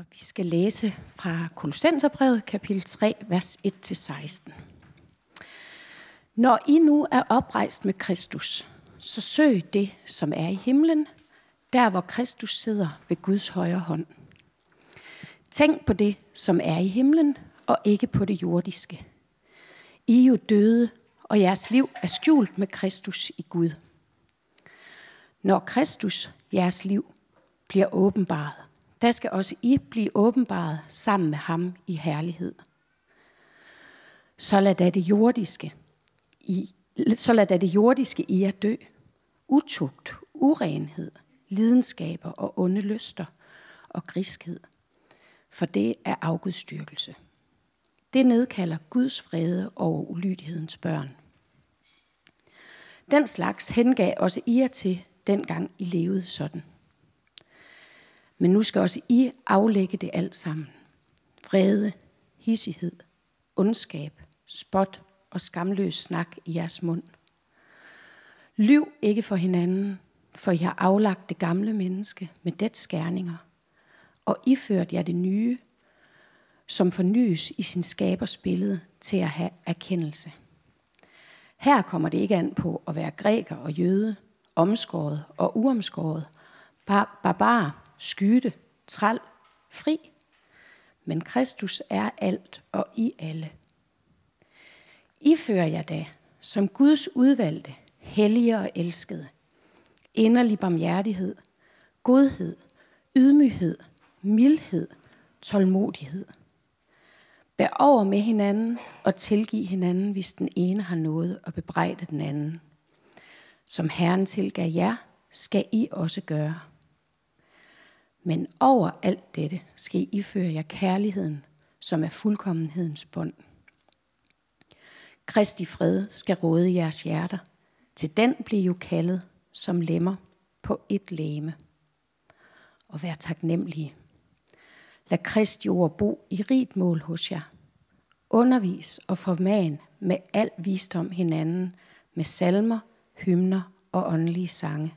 Og vi skal læse fra Kolossenserbrevet, kapitel 3, vers 1-16. Når I nu er oprejst med Kristus, så søg det, som er i himlen, der hvor Kristus sidder ved Guds højre hånd. Tænk på det, som er i himlen, og ikke på det jordiske. I er jo døde, og jeres liv er skjult med Kristus i Gud. Når Kristus, jeres liv, bliver åbenbaret, der skal også I blive åbenbaret sammen med ham i herlighed. Så lad da det jordiske, i, så lad da det jordiske i jer dø. Utugt, urenhed, lidenskaber og onde lyster og griskhed. For det er afgudstyrkelse. Det nedkalder Guds vrede over ulydighedens børn. Den slags hengav også I jer til, dengang I levede sådan. Men nu skal også I aflægge det alt sammen. Vrede, hissighed, ondskab, spot og skamløs snak i jeres mund. Lyv ikke for hinanden, for I har aflagt det gamle menneske med det skærninger, og iført jer det nye, som fornyes i sin skabers billede til at have erkendelse. Her kommer det ikke an på at være græker og jøde, omskåret og uomskåret, bar- barbar, skyde, træl, fri. Men Kristus er alt og i alle. I fører jeg da, som Guds udvalgte, hellige og elskede, inderlig barmhjertighed, godhed, ydmyghed, mildhed, tålmodighed. Bær over med hinanden og tilgiv hinanden, hvis den ene har noget at bebrejde den anden. Som Herren tilgav jer, skal I også gøre. Men over alt dette skal I iføre jer kærligheden, som er fuldkommenhedens bånd. Kristi fred skal råde jeres hjerter. Til den bliver jo kaldet som lemmer på et læme. Og vær taknemmelige. Lad Kristi ord bo i rigt mål hos jer. Undervis og forman med al visdom hinanden med salmer, hymner og åndelige sange.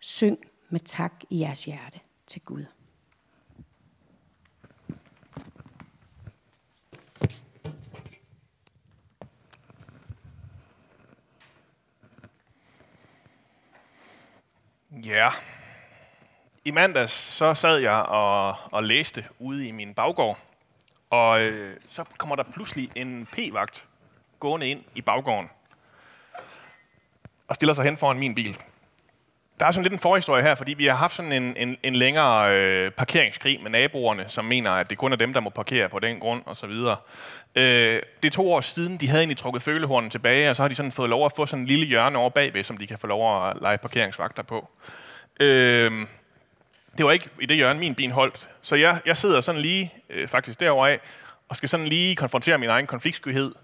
Syng med tak i jeres hjerte til Gud. Ja. I mandags så sad jeg og, og læste ude i min baggård, og øh, så kommer der pludselig en p-vagt gående ind i baggården og stiller sig hen foran min bil. Der er sådan lidt en forhistorie her, fordi vi har haft sådan en, en, en længere øh, parkeringskrig med naboerne, som mener, at det kun er dem, der må parkere på den grund og så videre. Øh, det er to år siden, de havde egentlig trukket følehornen tilbage, og så har de sådan fået lov at få sådan en lille hjørne over bagved, som de kan få lov at lege parkeringsvagter på. Øh, det var ikke i det hjørne, min bil holdt. Så jeg, jeg sidder sådan lige, øh, faktisk derovre af, og skal sådan lige konfrontere min egen konfliktskyhed.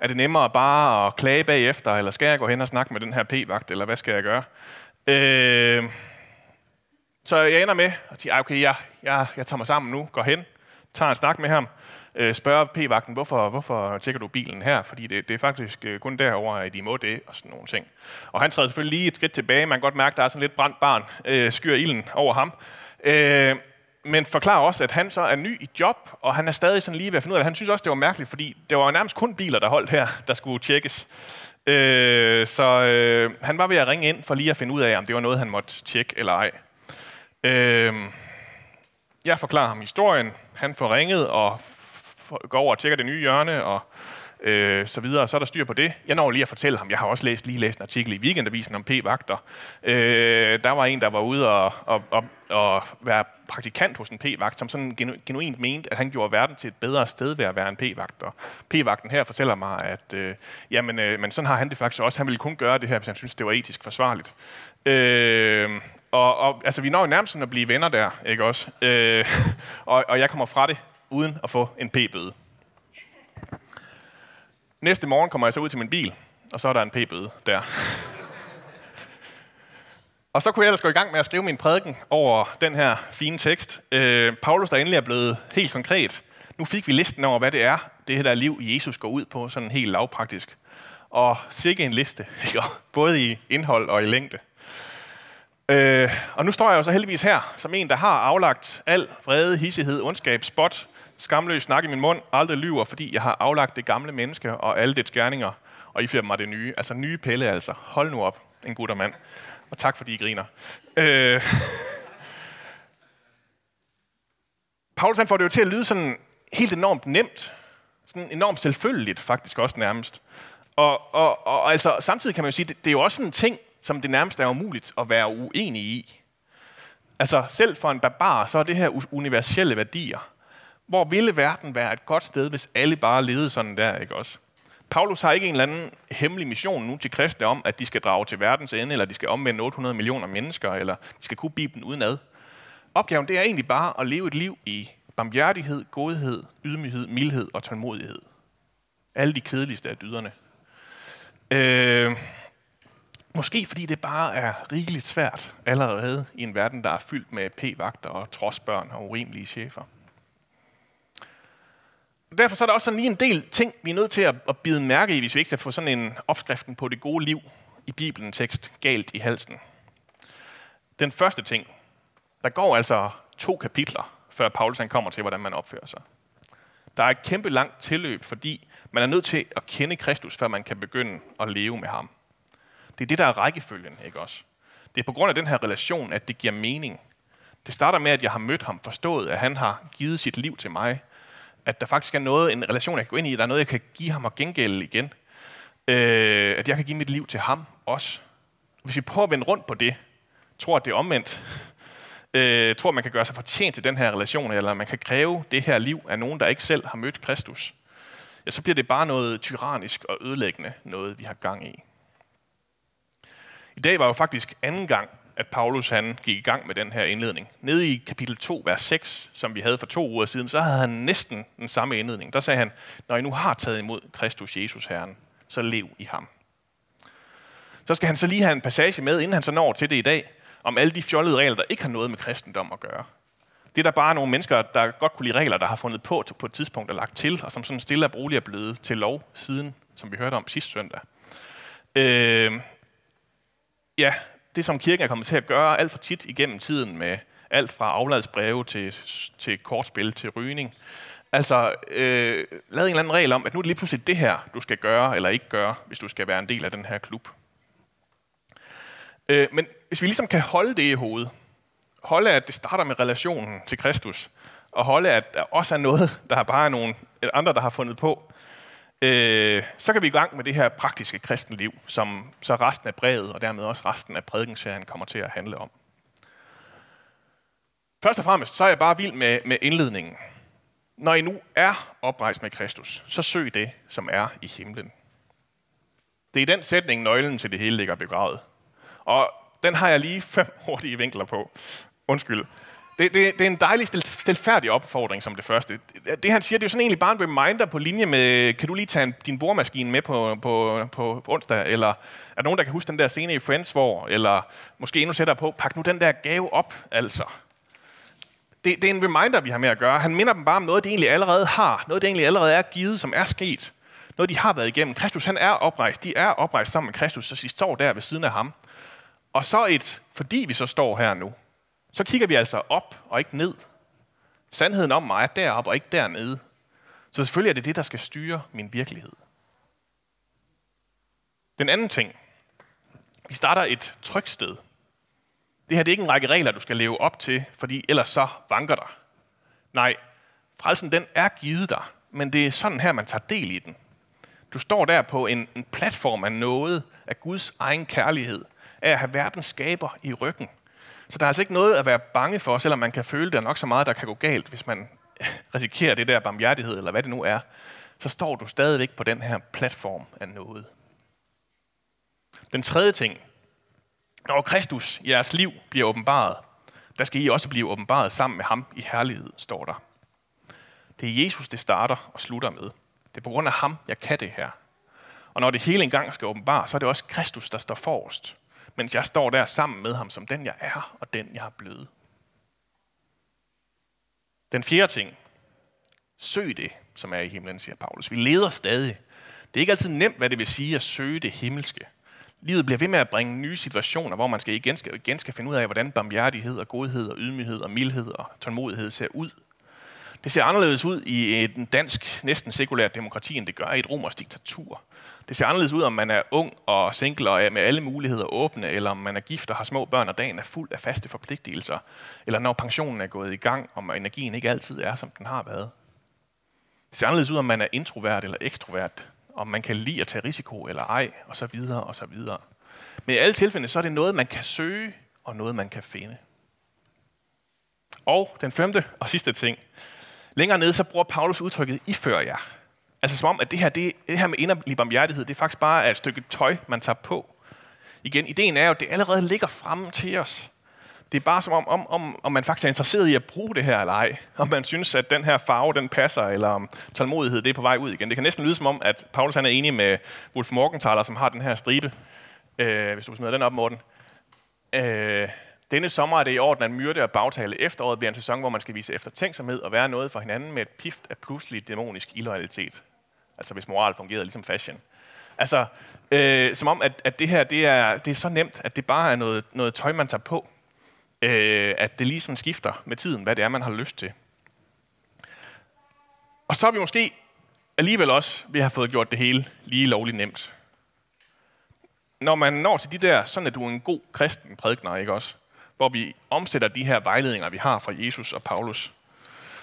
Er det nemmere bare at klage bagefter, eller skal jeg gå hen og snakke med den her p-vagt, eller hvad skal jeg gøre? Øh, så jeg ender med at sige, okay, jeg, jeg, jeg tager mig sammen nu, går hen, tager en snak med ham, øh, spørger p-vagten, hvorfor, hvorfor tjekker du bilen her? Fordi det, det er faktisk øh, kun derover at de må det, og sådan nogle ting. Og han træder selvfølgelig lige et skridt tilbage. Man kan godt mærke, at der er sådan lidt brændt barn, øh, skyr ilden over ham. Øh, men forklarer også, at han så er ny i job, og han er stadig sådan lige ved at finde ud af det. Han synes også, det var mærkeligt, fordi det var nærmest kun biler, der holdt her, der skulle tjekkes. Øh, så øh, han var ved at ringe ind for lige at finde ud af, om det var noget, han måtte tjekke eller ej. Øh, jeg forklarer ham historien. Han får ringet og går over og tjekker det nye hjørne og øh, så videre. Så er der styr på det. Jeg når lige at fortælle ham, jeg har også læst, lige læst en artikel i Weekendavisen om p-vagter. Øh, der var en, der var ude og, og, og, og være praktikant hos en p-vagt, som sådan genu, genuint mente, at han gjorde verden til et bedre sted ved at være en p-vagt. Og p-vagten her fortæller mig, at øh, jamen, øh, men sådan har han det faktisk også. Han ville kun gøre det her, hvis han synes, det var etisk forsvarligt. Øh, og, og altså, vi når jo nærmest sådan at blive venner der, ikke også? Øh, og, og jeg kommer fra det uden at få en p-bøde. Næste morgen kommer jeg så ud til min bil, og så er der en p-bøde der. og så kunne jeg ellers gå i gang med at skrive min prædiken over den her fine tekst. Øh, Paulus, der endelig er blevet helt konkret. Nu fik vi listen over, hvad det er, det her der liv, Jesus går ud på, sådan helt lavpraktisk. Og sikke en liste, ikke? både i indhold og i længde. Øh, og nu står jeg jo så heldigvis her, som en, der har aflagt al vrede, hissighed, ondskab, spot, skamløs snak i min mund, aldrig lyver, fordi jeg har aflagt det gamle menneske og alle dets gerninger, og I mig det nye. Altså nye pille, altså. Hold nu op, en gutter mand. Og tak, fordi I griner. Øh. Paulus han får det jo til at lyde sådan helt enormt nemt. Sådan enormt selvfølgeligt, faktisk også nærmest. Og, og, og altså, samtidig kan man jo sige, det, det er jo også en ting, som det nærmest er umuligt at være uenig i. Altså, selv for en barbar, så er det her universelle værdier. Hvor ville verden være et godt sted, hvis alle bare levede sådan der, ikke også? Paulus har ikke en eller anden hemmelig mission nu til kristne om, at de skal drage til verdens ende, eller de skal omvende 800 millioner mennesker, eller de skal kunne Bibelen udenad. Opgaven det er egentlig bare at leve et liv i barmhjertighed, godhed, ydmyghed, mildhed og tålmodighed. Alle de kedeligste af dyderne. Øh, måske fordi det bare er rigeligt svært allerede i en verden, der er fyldt med p-vagter og trodsbørn og urimelige chefer. Derfor så er der også sådan lige en del ting, vi er nødt til at, at bide mærke i, hvis vi ikke kan få sådan en opskriften på det gode liv i Bibelen tekst galt i halsen. Den første ting, der går altså to kapitler, før Paulus han kommer til, hvordan man opfører sig. Der er et kæmpe langt tilløb, fordi man er nødt til at kende Kristus, før man kan begynde at leve med ham. Det er det, der er rækkefølgen, ikke også? Det er på grund af den her relation, at det giver mening. Det starter med, at jeg har mødt ham, forstået, at han har givet sit liv til mig, at der faktisk er noget, en relation, jeg kan gå ind i, der er noget, jeg kan give ham og gengælde igen. Øh, at jeg kan give mit liv til ham også. Hvis vi prøver at vende rundt på det, tror at det er omvendt, øh, tror, man kan gøre sig fortjent til den her relation, eller man kan kræve det her liv af nogen, der ikke selv har mødt Kristus, ja, så bliver det bare noget tyrannisk og ødelæggende, noget vi har gang i. I dag var jo faktisk anden gang, at Paulus han gik i gang med den her indledning. Nede i kapitel 2, vers 6, som vi havde for to uger siden, så havde han næsten den samme indledning. Der sagde han, når I nu har taget imod Kristus Jesus Herren, så lev i ham. Så skal han så lige have en passage med, inden han så når til det i dag, om alle de fjollede regler, der ikke har noget med kristendom at gøre. Det er der bare nogle mennesker, der godt kunne lide regler, der har fundet på på et tidspunkt og lagt til, og som sådan stille og roligt er blevet til lov siden, som vi hørte om sidste søndag. Øh, ja, det som kirken er kommet til at gøre alt for tit igennem tiden med alt fra afladsbreve til, til kortspil til rygning. Altså, øh, lad en eller anden regel om, at nu er det lige pludselig det her, du skal gøre eller ikke gøre, hvis du skal være en del af den her klub. Øh, men hvis vi ligesom kan holde det i hovedet, holde at det starter med relationen til Kristus, og holde at der også er noget, der er bare nogle andre, der har fundet på, øh, så kan vi i gang med det her praktiske kristenliv, som så resten af brevet, og dermed også resten af prædikenserien kommer til at handle om. Først og fremmest, så er jeg bare vild med, med indledningen. Når I nu er oprejst med Kristus, så søg det, som er i himlen. Det er i den sætning, nøglen til det hele ligger begravet. Og den har jeg lige fem hurtige vinkler på. Undskyld. Det, det, det er en dejlig stilfærdig opfordring som det første. Det, det han siger, det er jo sådan egentlig bare en reminder på linje med, kan du lige tage en, din boremaskine med på, på, på, på onsdag, eller er der nogen, der kan huske den der scene i Friends, hvor, eller måske endnu sætter på, pak nu den der gave op, altså. Det, det er en reminder, vi har med at gøre. Han minder dem bare om noget, de egentlig allerede har, noget, det egentlig allerede er givet, som er sket. Noget, de har været igennem. Kristus, han er oprejst. De er oprejst sammen med Kristus, så de står der ved siden af ham. Og så et, fordi vi så står her nu, så kigger vi altså op og ikke ned. Sandheden om mig er deroppe og ikke dernede. Så selvfølgelig er det det, der skal styre min virkelighed. Den anden ting. Vi starter et tryksted. Det her det er ikke en række regler, du skal leve op til, fordi ellers så vanker dig. Nej, frelsen den er givet dig, men det er sådan her, man tager del i den. Du står der på en, en platform af noget, af Guds egen kærlighed, af at have verdens skaber i ryggen. Så der er altså ikke noget at være bange for, selvom man kan føle, der er nok så meget, der kan gå galt, hvis man risikerer det der barmhjertighed, eller hvad det nu er. Så står du stadigvæk på den her platform af noget. Den tredje ting. Når Kristus i jeres liv bliver åbenbaret, der skal I også blive åbenbaret sammen med ham i herlighed, står der. Det er Jesus, det starter og slutter med. Det er på grund af ham, jeg kan det her. Og når det hele engang skal åbenbares, så er det også Kristus, der står forrest mens jeg står der sammen med ham som den, jeg er, og den, jeg er blevet. Den fjerde ting. Søg det, som er i himlen, siger Paulus. Vi leder stadig. Det er ikke altid nemt, hvad det vil sige at søge det himmelske. Livet bliver ved med at bringe nye situationer, hvor man skal igen, skal, igen skal finde ud af, hvordan barmhjertighed og godhed og ydmyghed og mildhed og tålmodighed ser ud. Det ser anderledes ud i et dansk, næsten sekulært demokrati, end det gør i et romersk diktatur. Det ser anderledes ud, om man er ung og single og er med alle muligheder åbne, eller om man er gift og har små børn, og dagen er fuld af faste forpligtelser, eller når pensionen er gået i gang, og energien ikke altid er, som den har været. Det ser anderledes ud, om man er introvert eller ekstrovert, om man kan lide at tage risiko eller ej, og så videre og så videre. Men i alle tilfælde, så er det noget, man kan søge, og noget, man kan finde. Og den femte og sidste ting. Længere nede, så bruger Paulus udtrykket, før jer. Altså som om, at det her, det, det her med inderlig barmhjertighed, det er faktisk bare et stykke tøj, man tager på. Igen, ideen er jo, at det allerede ligger fremme til os. Det er bare som om, om, om, om man faktisk er interesseret i at bruge det her eller ej. Om man synes, at den her farve, den passer, eller om tålmodighed, det er på vej ud igen. Det kan næsten lyde som om, at Paulus han er enig med Wolf Morgenthaler, som har den her stribe. Øh, hvis du smider den op, Morten. Øh, denne sommer er det i orden at myrde og bagtale. Efteråret bliver en sæson, hvor man skal vise eftertænksomhed og være noget for hinanden med et pift af pludselig dæmonisk illoyalitet. Altså hvis moral fungerede ligesom fashion. Altså, øh, som om, at, at det her det er, det er så nemt, at det bare er noget, noget tøj, man tager på. Øh, at det lige sådan skifter med tiden, hvad det er, man har lyst til. Og så er vi måske alligevel også vi har fået gjort det hele lige lovligt nemt. Når man når til de der, sådan at du er en god kristen prædikner, ikke også? Hvor vi omsætter de her vejledninger, vi har fra Jesus og Paulus,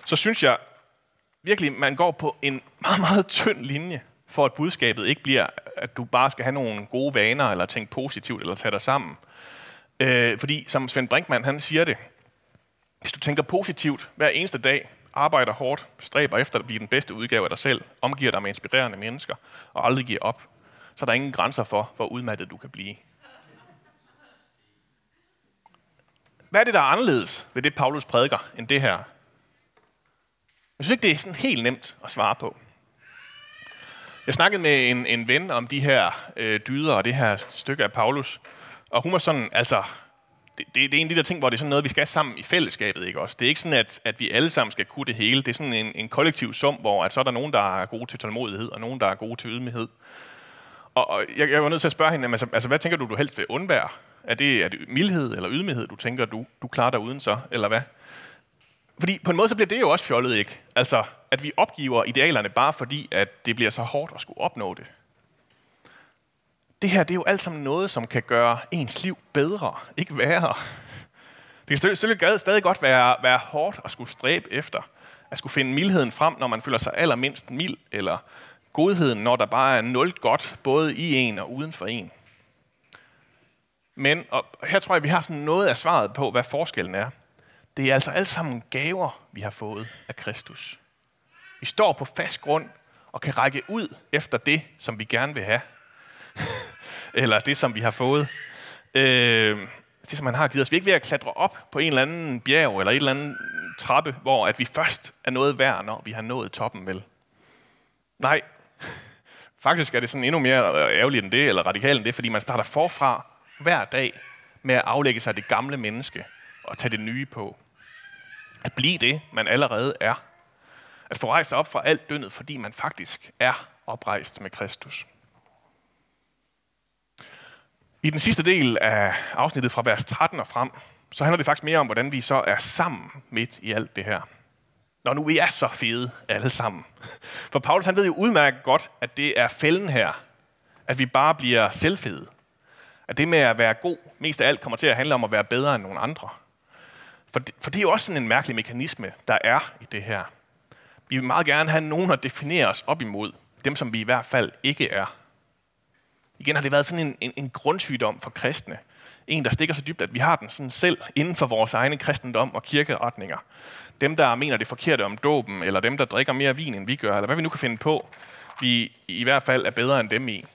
så synes jeg, virkelig, man går på en meget, meget tynd linje, for at budskabet ikke bliver, at du bare skal have nogle gode vaner, eller tænke positivt, eller tage dig sammen. Øh, fordi, som Svend Brinkmann, han siger det, hvis du tænker positivt hver eneste dag, arbejder hårdt, stræber efter at blive den bedste udgave af dig selv, omgiver dig med inspirerende mennesker, og aldrig giver op, så er der ingen grænser for, hvor udmattet du kan blive. Hvad er det, der er anderledes ved det, Paulus prædiker, end det her? Jeg synes ikke, det er sådan helt nemt at svare på. Jeg snakkede med en, en ven om de her øh, dyder og det her stykke af Paulus, og hun var sådan, altså, det, det, det er en af de der ting, hvor det er sådan noget, vi skal sammen i fællesskabet, ikke også? Det er ikke sådan, at, at vi alle sammen skal kunne det hele. Det er sådan en, en kollektiv sum, hvor at så er der nogen, der er gode til tålmodighed, og nogen, der er gode til ydmyghed. Og, og jeg, jeg var nødt til at spørge hende, altså, altså hvad tænker du, du helst vil undvære? Er det, er det mildhed eller ydmyghed, du tænker, du, du klarer dig uden så, eller hvad? Fordi på en måde, så bliver det jo også fjollet, ikke? Altså, at vi opgiver idealerne bare fordi, at det bliver så hårdt at skulle opnå det. Det her, det er jo alt sammen noget, som kan gøre ens liv bedre, ikke værre. Det kan selvfølgelig stadig godt være, være hårdt at skulle stræbe efter. At skulle finde mildheden frem, når man føler sig allermindst mild, eller godheden, når der bare er nul godt, både i en og uden for en. Men, og her tror jeg, vi har sådan noget af svaret på, hvad forskellen er. Det er altså alt sammen gaver, vi har fået af Kristus. Vi står på fast grund og kan række ud efter det, som vi gerne vil have. Eller det, som vi har fået. Øh, det, som han har givet os. Vi er ikke ved at klatre op på en eller anden bjerg eller en eller anden trappe, hvor at vi først er noget værd, når vi har nået toppen, vel? Nej, faktisk er det sådan endnu mere ærgerligt end det, eller radikalt end det, fordi man starter forfra hver dag med at aflægge sig det gamle menneske og tage det nye på. At blive det, man allerede er. At få rejst sig op fra alt dønnet, fordi man faktisk er oprejst med Kristus. I den sidste del af afsnittet fra vers 13 og frem, så handler det faktisk mere om, hvordan vi så er sammen midt i alt det her. Når nu vi er så fede alle sammen. For Paulus han ved jo udmærket godt, at det er fælden her, at vi bare bliver selvfede. At det med at være god, mest af alt kommer til at handle om at være bedre end nogle andre. For det, for det er jo også sådan en mærkelig mekanisme, der er i det her. Vi vil meget gerne have nogen at definere os op imod. Dem, som vi i hvert fald ikke er. Igen har det været sådan en, en, en grundsygdom for kristne. En, der stikker så dybt, at vi har den sådan selv inden for vores egne kristendom og kirkeretninger. Dem, der mener det forkerte om dåben, eller dem, der drikker mere vin, end vi gør, eller hvad vi nu kan finde på, vi i hvert fald er bedre end dem i.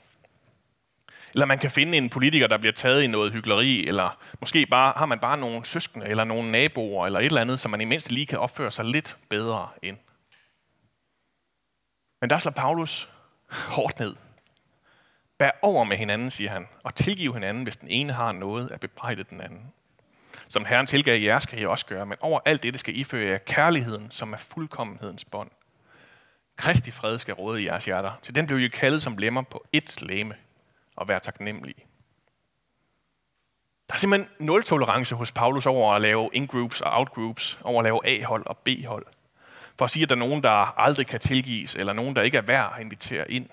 Eller man kan finde en politiker, der bliver taget i noget hyggeleri, eller måske bare, har man bare nogle søskende, eller nogle naboer, eller et eller andet, som man i mindst lige kan opføre sig lidt bedre end. Men der slår Paulus hårdt ned. Bær over med hinanden, siger han, og tilgiv hinanden, hvis den ene har noget at bebrejde den anden. Som Herren tilgav jer, skal I også gøre, men over alt det skal I føre jer kærligheden, som er fuldkommenhedens bånd. Kristi fred skal råde i jeres hjerter, til den blev I kaldet som lemmer på ét læme og være taknemmelige. Der er simpelthen nul tolerance hos Paulus over at lave in-groups og out-groups, over at lave A-hold og B-hold. For at sige, at der er nogen, der aldrig kan tilgives, eller nogen, der ikke er værd at invitere ind.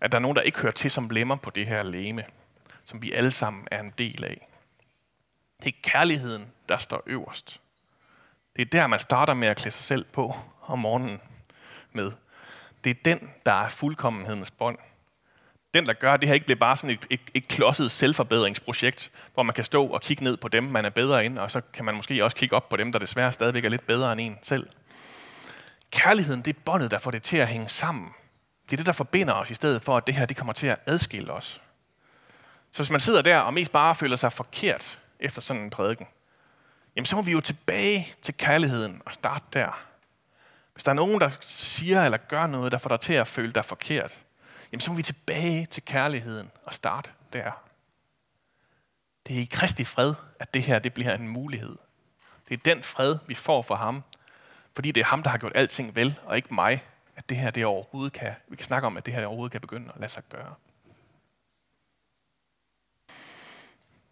At der er nogen, der ikke hører til som lemmer på det her leme, som vi alle sammen er en del af. Det er kærligheden, der står øverst. Det er der, man starter med at klæde sig selv på om morgenen med. Det er den, der er fuldkommenhedens bånd. Den, der gør, at det her ikke bliver bare sådan et, et, et klodset selvforbedringsprojekt, hvor man kan stå og kigge ned på dem, man er bedre end, og så kan man måske også kigge op på dem, der desværre stadigvæk er lidt bedre end en selv. Kærligheden, det er båndet, der får det til at hænge sammen. Det er det, der forbinder os, i stedet for, at det her det kommer til at adskille os. Så hvis man sidder der og mest bare føler sig forkert efter sådan en prædiken, jamen så må vi jo tilbage til kærligheden og starte der. Hvis der er nogen, der siger eller gør noget, der får dig til at føle dig forkert, jamen så må vi tilbage til kærligheden og starte der. Det er i Kristi fred, at det her det bliver en mulighed. Det er den fred, vi får fra ham, fordi det er ham, der har gjort alting vel, og ikke mig, at det her det overhovedet kan, vi kan snakke om, at det her overhovedet kan begynde at lade sig gøre.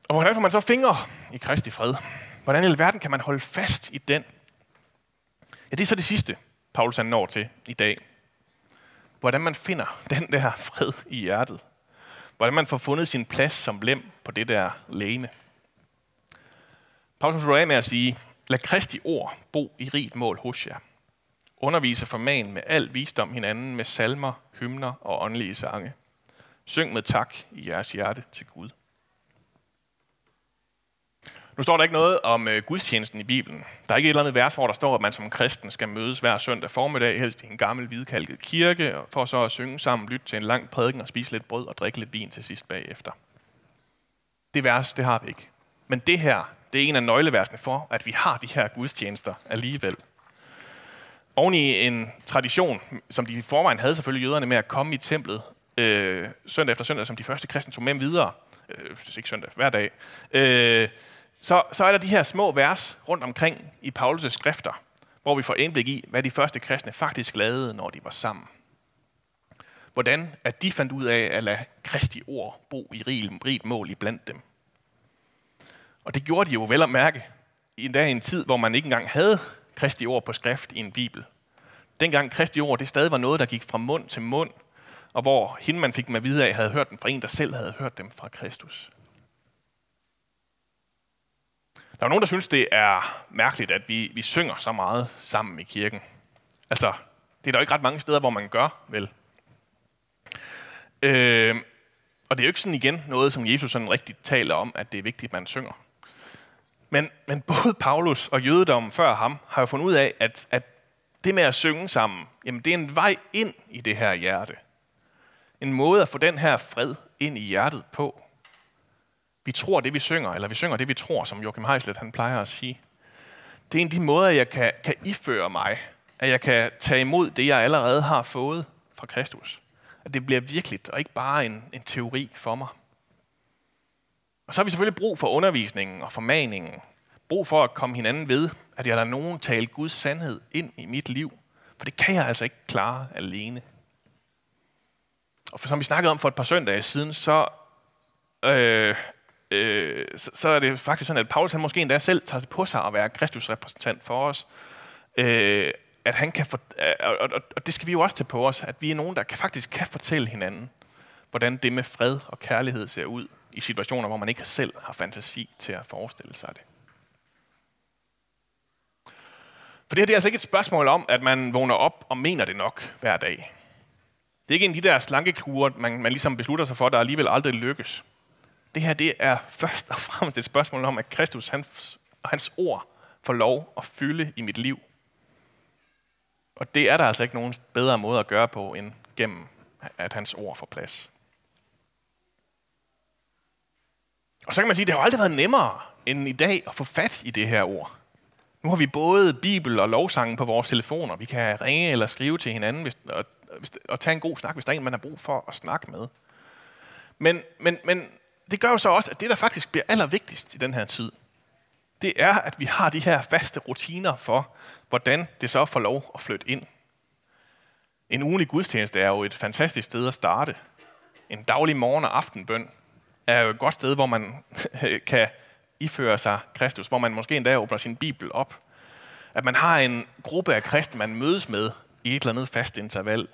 Og hvordan får man så fingre i Kristi fred? Hvordan i alverden kan man holde fast i den? Ja, det er så det sidste, Paulus han når til i dag. Hvordan man finder den der fred i hjertet. Hvordan man får fundet sin plads som lem på det der læme. Paulus slutter af med at sige, lad Kristi ord bo i rigt mål hos jer. Undervise forman med al visdom hinanden med salmer, hymner og åndelige sange. Syng med tak i jeres hjerte til Gud. Nu står der ikke noget om øh, gudstjenesten i Bibelen. Der er ikke et eller andet vers, hvor der står, at man som kristen skal mødes hver søndag formiddag, helst i en gammel hvidkalket kirke, for så at synge sammen, lytte til en lang prædiken og spise lidt brød og drikke lidt vin til sidst bagefter. Det vers, det har vi ikke. Men det her, det er en af nøgleversene for, at vi har de her gudstjenester alligevel. Oven i en tradition, som de i forvejen havde selvfølgelig jøderne med at komme i templet øh, søndag efter søndag, som de første kristne tog med videre, øh, ikke søndag, hver dag, øh, så, så er der de her små vers rundt omkring i Paulus' skrifter, hvor vi får indblik i, hvad de første kristne faktisk lavede, når de var sammen. Hvordan at de fandt ud af at lade Kristi ord bo i rigt mål i blandt dem. Og det gjorde de jo vel at mærke, i en, dag, i en tid, hvor man ikke engang havde Kristi ord på skrift i en bibel. Dengang Kristi ord, det stadig var noget, der gik fra mund til mund, og hvor hende, man fik dem at vide af, havde hørt dem fra en, der selv havde hørt dem fra Kristus. Der er nogen, der synes, det er mærkeligt, at vi, vi synger så meget sammen i kirken. Altså, det er der ikke ret mange steder, hvor man gør, vel? Øh, og det er jo ikke sådan igen noget, som Jesus sådan rigtigt taler om, at det er vigtigt, at man synger. Men, men både Paulus og jødedommen før ham har jo fundet ud af, at, at det med at synge sammen, jamen det er en vej ind i det her hjerte. En måde at få den her fred ind i hjertet på. Vi tror det, vi synger, eller vi synger det, vi tror, som Joachim Heislet han plejer at sige. Det er en af de måder, jeg kan, kan iføre mig, at jeg kan tage imod det, jeg allerede har fået fra Kristus. At det bliver virkeligt, og ikke bare en, en teori for mig. Og så har vi selvfølgelig brug for undervisningen og formaningen. Brug for at komme hinanden ved, at jeg lader nogen tale Guds sandhed ind i mit liv. For det kan jeg altså ikke klare alene. Og for, som vi snakkede om for et par søndage siden, så øh, øh, så, så er det faktisk sådan, at Paulus han måske endda selv tager på sig at være Kristus repræsentant for os. Øh, at han kan for, øh, og, og, og det skal vi jo også tage på os, at vi er nogen, der kan, faktisk kan fortælle hinanden, hvordan det med fred og kærlighed ser ud i situationer, hvor man ikke selv har fantasi til at forestille sig det. For det her det er altså ikke et spørgsmål om, at man vågner op og mener det nok hver dag. Det er ikke en af de der slankekure, man, man ligesom beslutter sig for, der alligevel aldrig lykkes. Det her det er først og fremmest et spørgsmål om, at Kristus hans, og hans ord får lov at fylde i mit liv. Og det er der altså ikke nogen bedre måde at gøre på, end gennem at hans ord får plads. Og så kan man sige, at det har aldrig været nemmere end i dag at få fat i det her ord. Nu har vi både Bibel og lovsangen på vores telefoner. Vi kan ringe eller skrive til hinanden hvis, og, og tage en god snak, hvis der er en, man har brug for at snakke med. Men, men, men det gør jo så også, at det, der faktisk bliver allervigtigst i den her tid, det er, at vi har de her faste rutiner for, hvordan det så får lov at flytte ind. En ugenlig gudstjeneste er jo et fantastisk sted at starte. En daglig morgen- og aftenbøn er jo et godt sted, hvor man kan iføre sig Kristus, hvor man måske endda åbner sin bibel op. At man har en gruppe af kristne, man mødes med i et eller andet fast interval.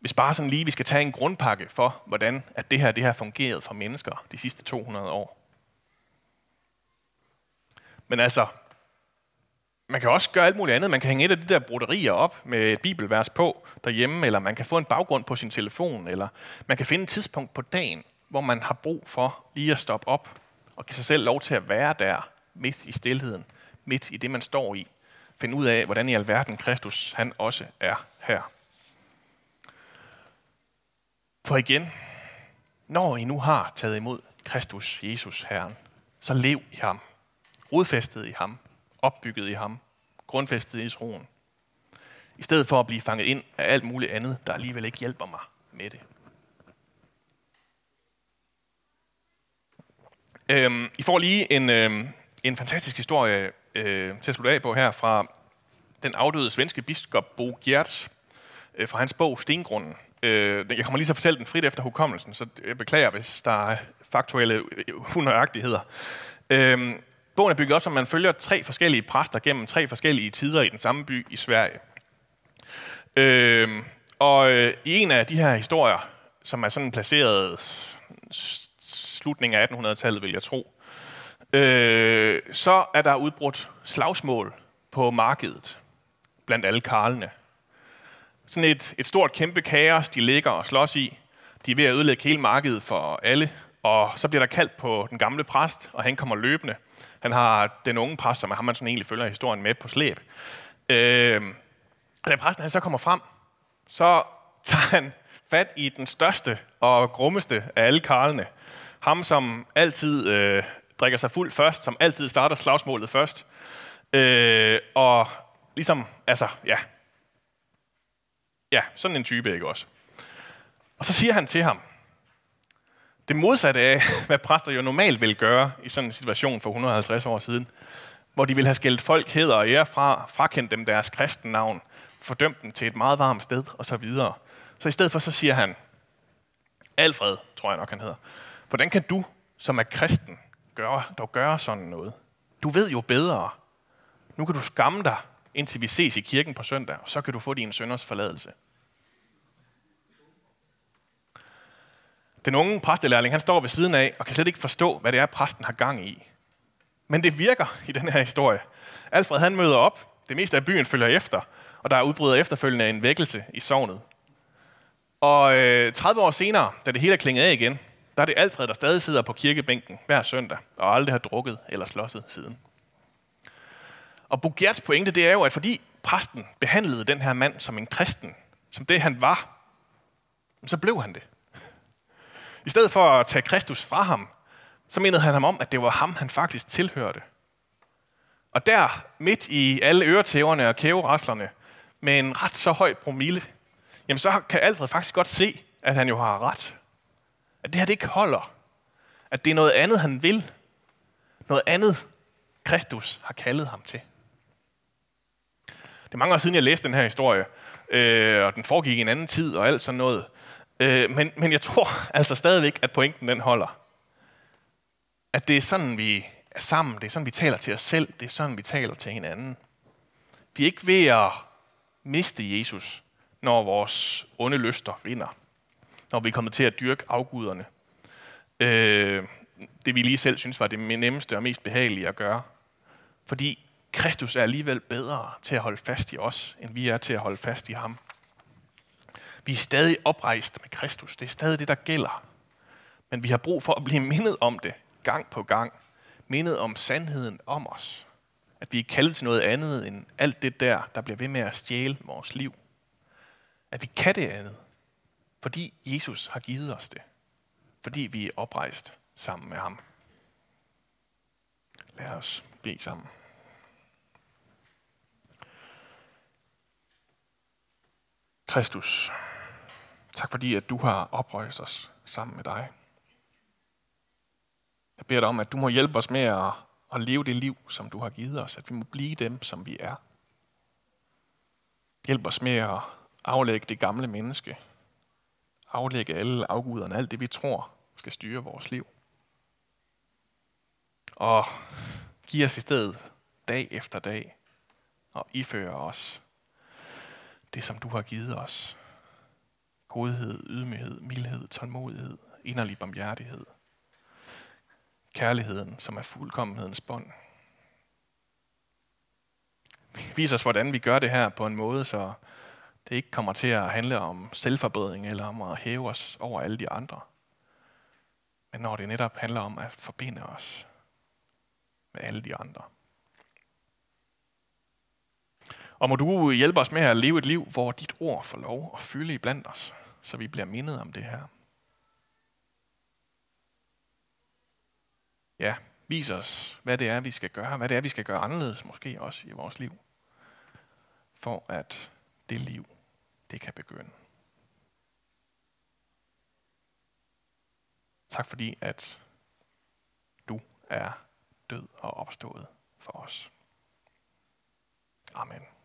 Hvis bare sådan lige vi skal tage en grundpakke for, hvordan at det her det her fungeret for mennesker de sidste 200 år. Men altså, man kan også gøre alt muligt andet. Man kan hænge et af de der broderier op med et bibelvers på derhjemme, eller man kan få en baggrund på sin telefon, eller man kan finde et tidspunkt på dagen, hvor man har brug for lige at stoppe op og give sig selv lov til at være der, midt i stillheden, midt i det, man står i. Finde ud af, hvordan i alverden Kristus han også er her. For igen, når I nu har taget imod Kristus, Jesus Herren, så lev i ham, rodfæstet i ham, opbygget i ham, grundfæstet i troen. I stedet for at blive fanget ind af alt muligt andet, der alligevel ikke hjælper mig med det. Øhm, I får lige en, øhm, en fantastisk historie øh, til at slutte af på her fra den afdøde svenske biskop Bo Gjerts øh, fra hans bog Stengrunden. Øh, jeg kommer lige så fortælle den frit efter hukommelsen, så jeg beklager, hvis der er faktuelle unøjagtigheder. Øh, bogen er bygget op, så man følger tre forskellige præster gennem tre forskellige tider i den samme by i Sverige. Øh, og øh, i en af de her historier, som er sådan placeret slutningen af 1800-tallet, vil jeg tro, øh, så er der udbrudt slagsmål på markedet blandt alle karlene. Sådan et, et stort kæmpe kaos, de ligger og slås i. De er ved at ødelægge hele markedet for alle, og så bliver der kaldt på den gamle præst, og han kommer løbende. Han har den unge præst, som er ham, man sådan egentlig følger historien med på slæb. Øh, og da præsten han så kommer frem, så tager han fat i den største og grummeste af alle karlene. Ham, som altid øh, drikker sig fuld først, som altid starter slagsmålet først. Øh, og ligesom, altså, ja. Ja, sådan en type, ikke også? Og så siger han til ham, det modsatte af, hvad præster jo normalt vil gøre i sådan en situation for 150 år siden, hvor de vil have skældt folk heder og ære fra, frakendt dem deres kristennavn, fordømt dem til et meget varmt sted og så videre. Så i stedet for, så siger han, Alfred, tror jeg nok han hedder, hvordan kan du, som er kristen, gøre, dog gøre sådan noget? Du ved jo bedre. Nu kan du skamme dig, indtil vi ses i kirken på søndag, og så kan du få din sønders forladelse. Den unge præstelærling, han står ved siden af og kan slet ikke forstå, hvad det er, præsten har gang i. Men det virker i den her historie. Alfred han møder op, det meste af byen følger efter, og der er udbryder efterfølgende en vækkelse i sovnet. Og øh, 30 år senere, da det hele er klinget af igen, der er det Alfred, der stadig sidder på kirkebænken hver søndag, og aldrig har drukket eller slåsset siden. Og Bugerts pointe, det er jo, at fordi præsten behandlede den her mand som en kristen, som det han var, så blev han det. I stedet for at tage Kristus fra ham, så mindede han ham om, at det var ham, han faktisk tilhørte. Og der, midt i alle øretæverne og kæveraslerne, med en ret så høj promille, jamen så kan Alfred faktisk godt se, at han jo har ret. At det her det ikke holder. At det er noget andet, han vil. Noget andet, Kristus har kaldet ham til. Det er mange år siden, jeg læste den her historie, øh, og den foregik i en anden tid og alt sådan noget. Øh, men, men jeg tror altså stadigvæk, at pointen den holder. At det er sådan, vi er sammen. Det er sådan, vi taler til os selv. Det er sådan, vi taler til hinanden. Vi er ikke ved at miste Jesus, når vores onde lyster vinder. Når vi er kommet til at dyrke afguderne. Øh, det vi lige selv synes var det nemmeste og mest behagelige at gøre. Fordi Kristus er alligevel bedre til at holde fast i os, end vi er til at holde fast i ham. Vi er stadig oprejst med Kristus. Det er stadig det, der gælder. Men vi har brug for at blive mindet om det gang på gang. Mindet om sandheden om os. At vi er kaldet til noget andet end alt det der, der bliver ved med at stjæle vores liv. At vi kan det andet, fordi Jesus har givet os det. Fordi vi er oprejst sammen med ham. Lad os bede sammen. Kristus, tak fordi, at du har oprejst os sammen med dig. Jeg beder dig om, at du må hjælpe os med at, at leve det liv, som du har givet os. At vi må blive dem, som vi er. Hjælp os med at aflægge det gamle menneske. Aflægge alle afguderne, alt det vi tror skal styre vores liv. Og giv os i stedet dag efter dag og iføre os det, som du har givet os. Godhed, ydmyghed, mildhed, tålmodighed, inderlig barmhjertighed. Kærligheden, som er fuldkommenhedens bånd. Vis os, hvordan vi gør det her på en måde, så det ikke kommer til at handle om selvforbedring eller om at hæve os over alle de andre. Men når det netop handler om at forbinde os med alle de andre. Og må du hjælpe os med at leve et liv, hvor dit ord får lov at fylde i blandt os, så vi bliver mindet om det her. Ja, vis os, hvad det er, vi skal gøre, hvad det er, vi skal gøre anderledes måske også i vores liv, for at det liv, det kan begynde. Tak fordi, at du er død og opstået for os. Amen.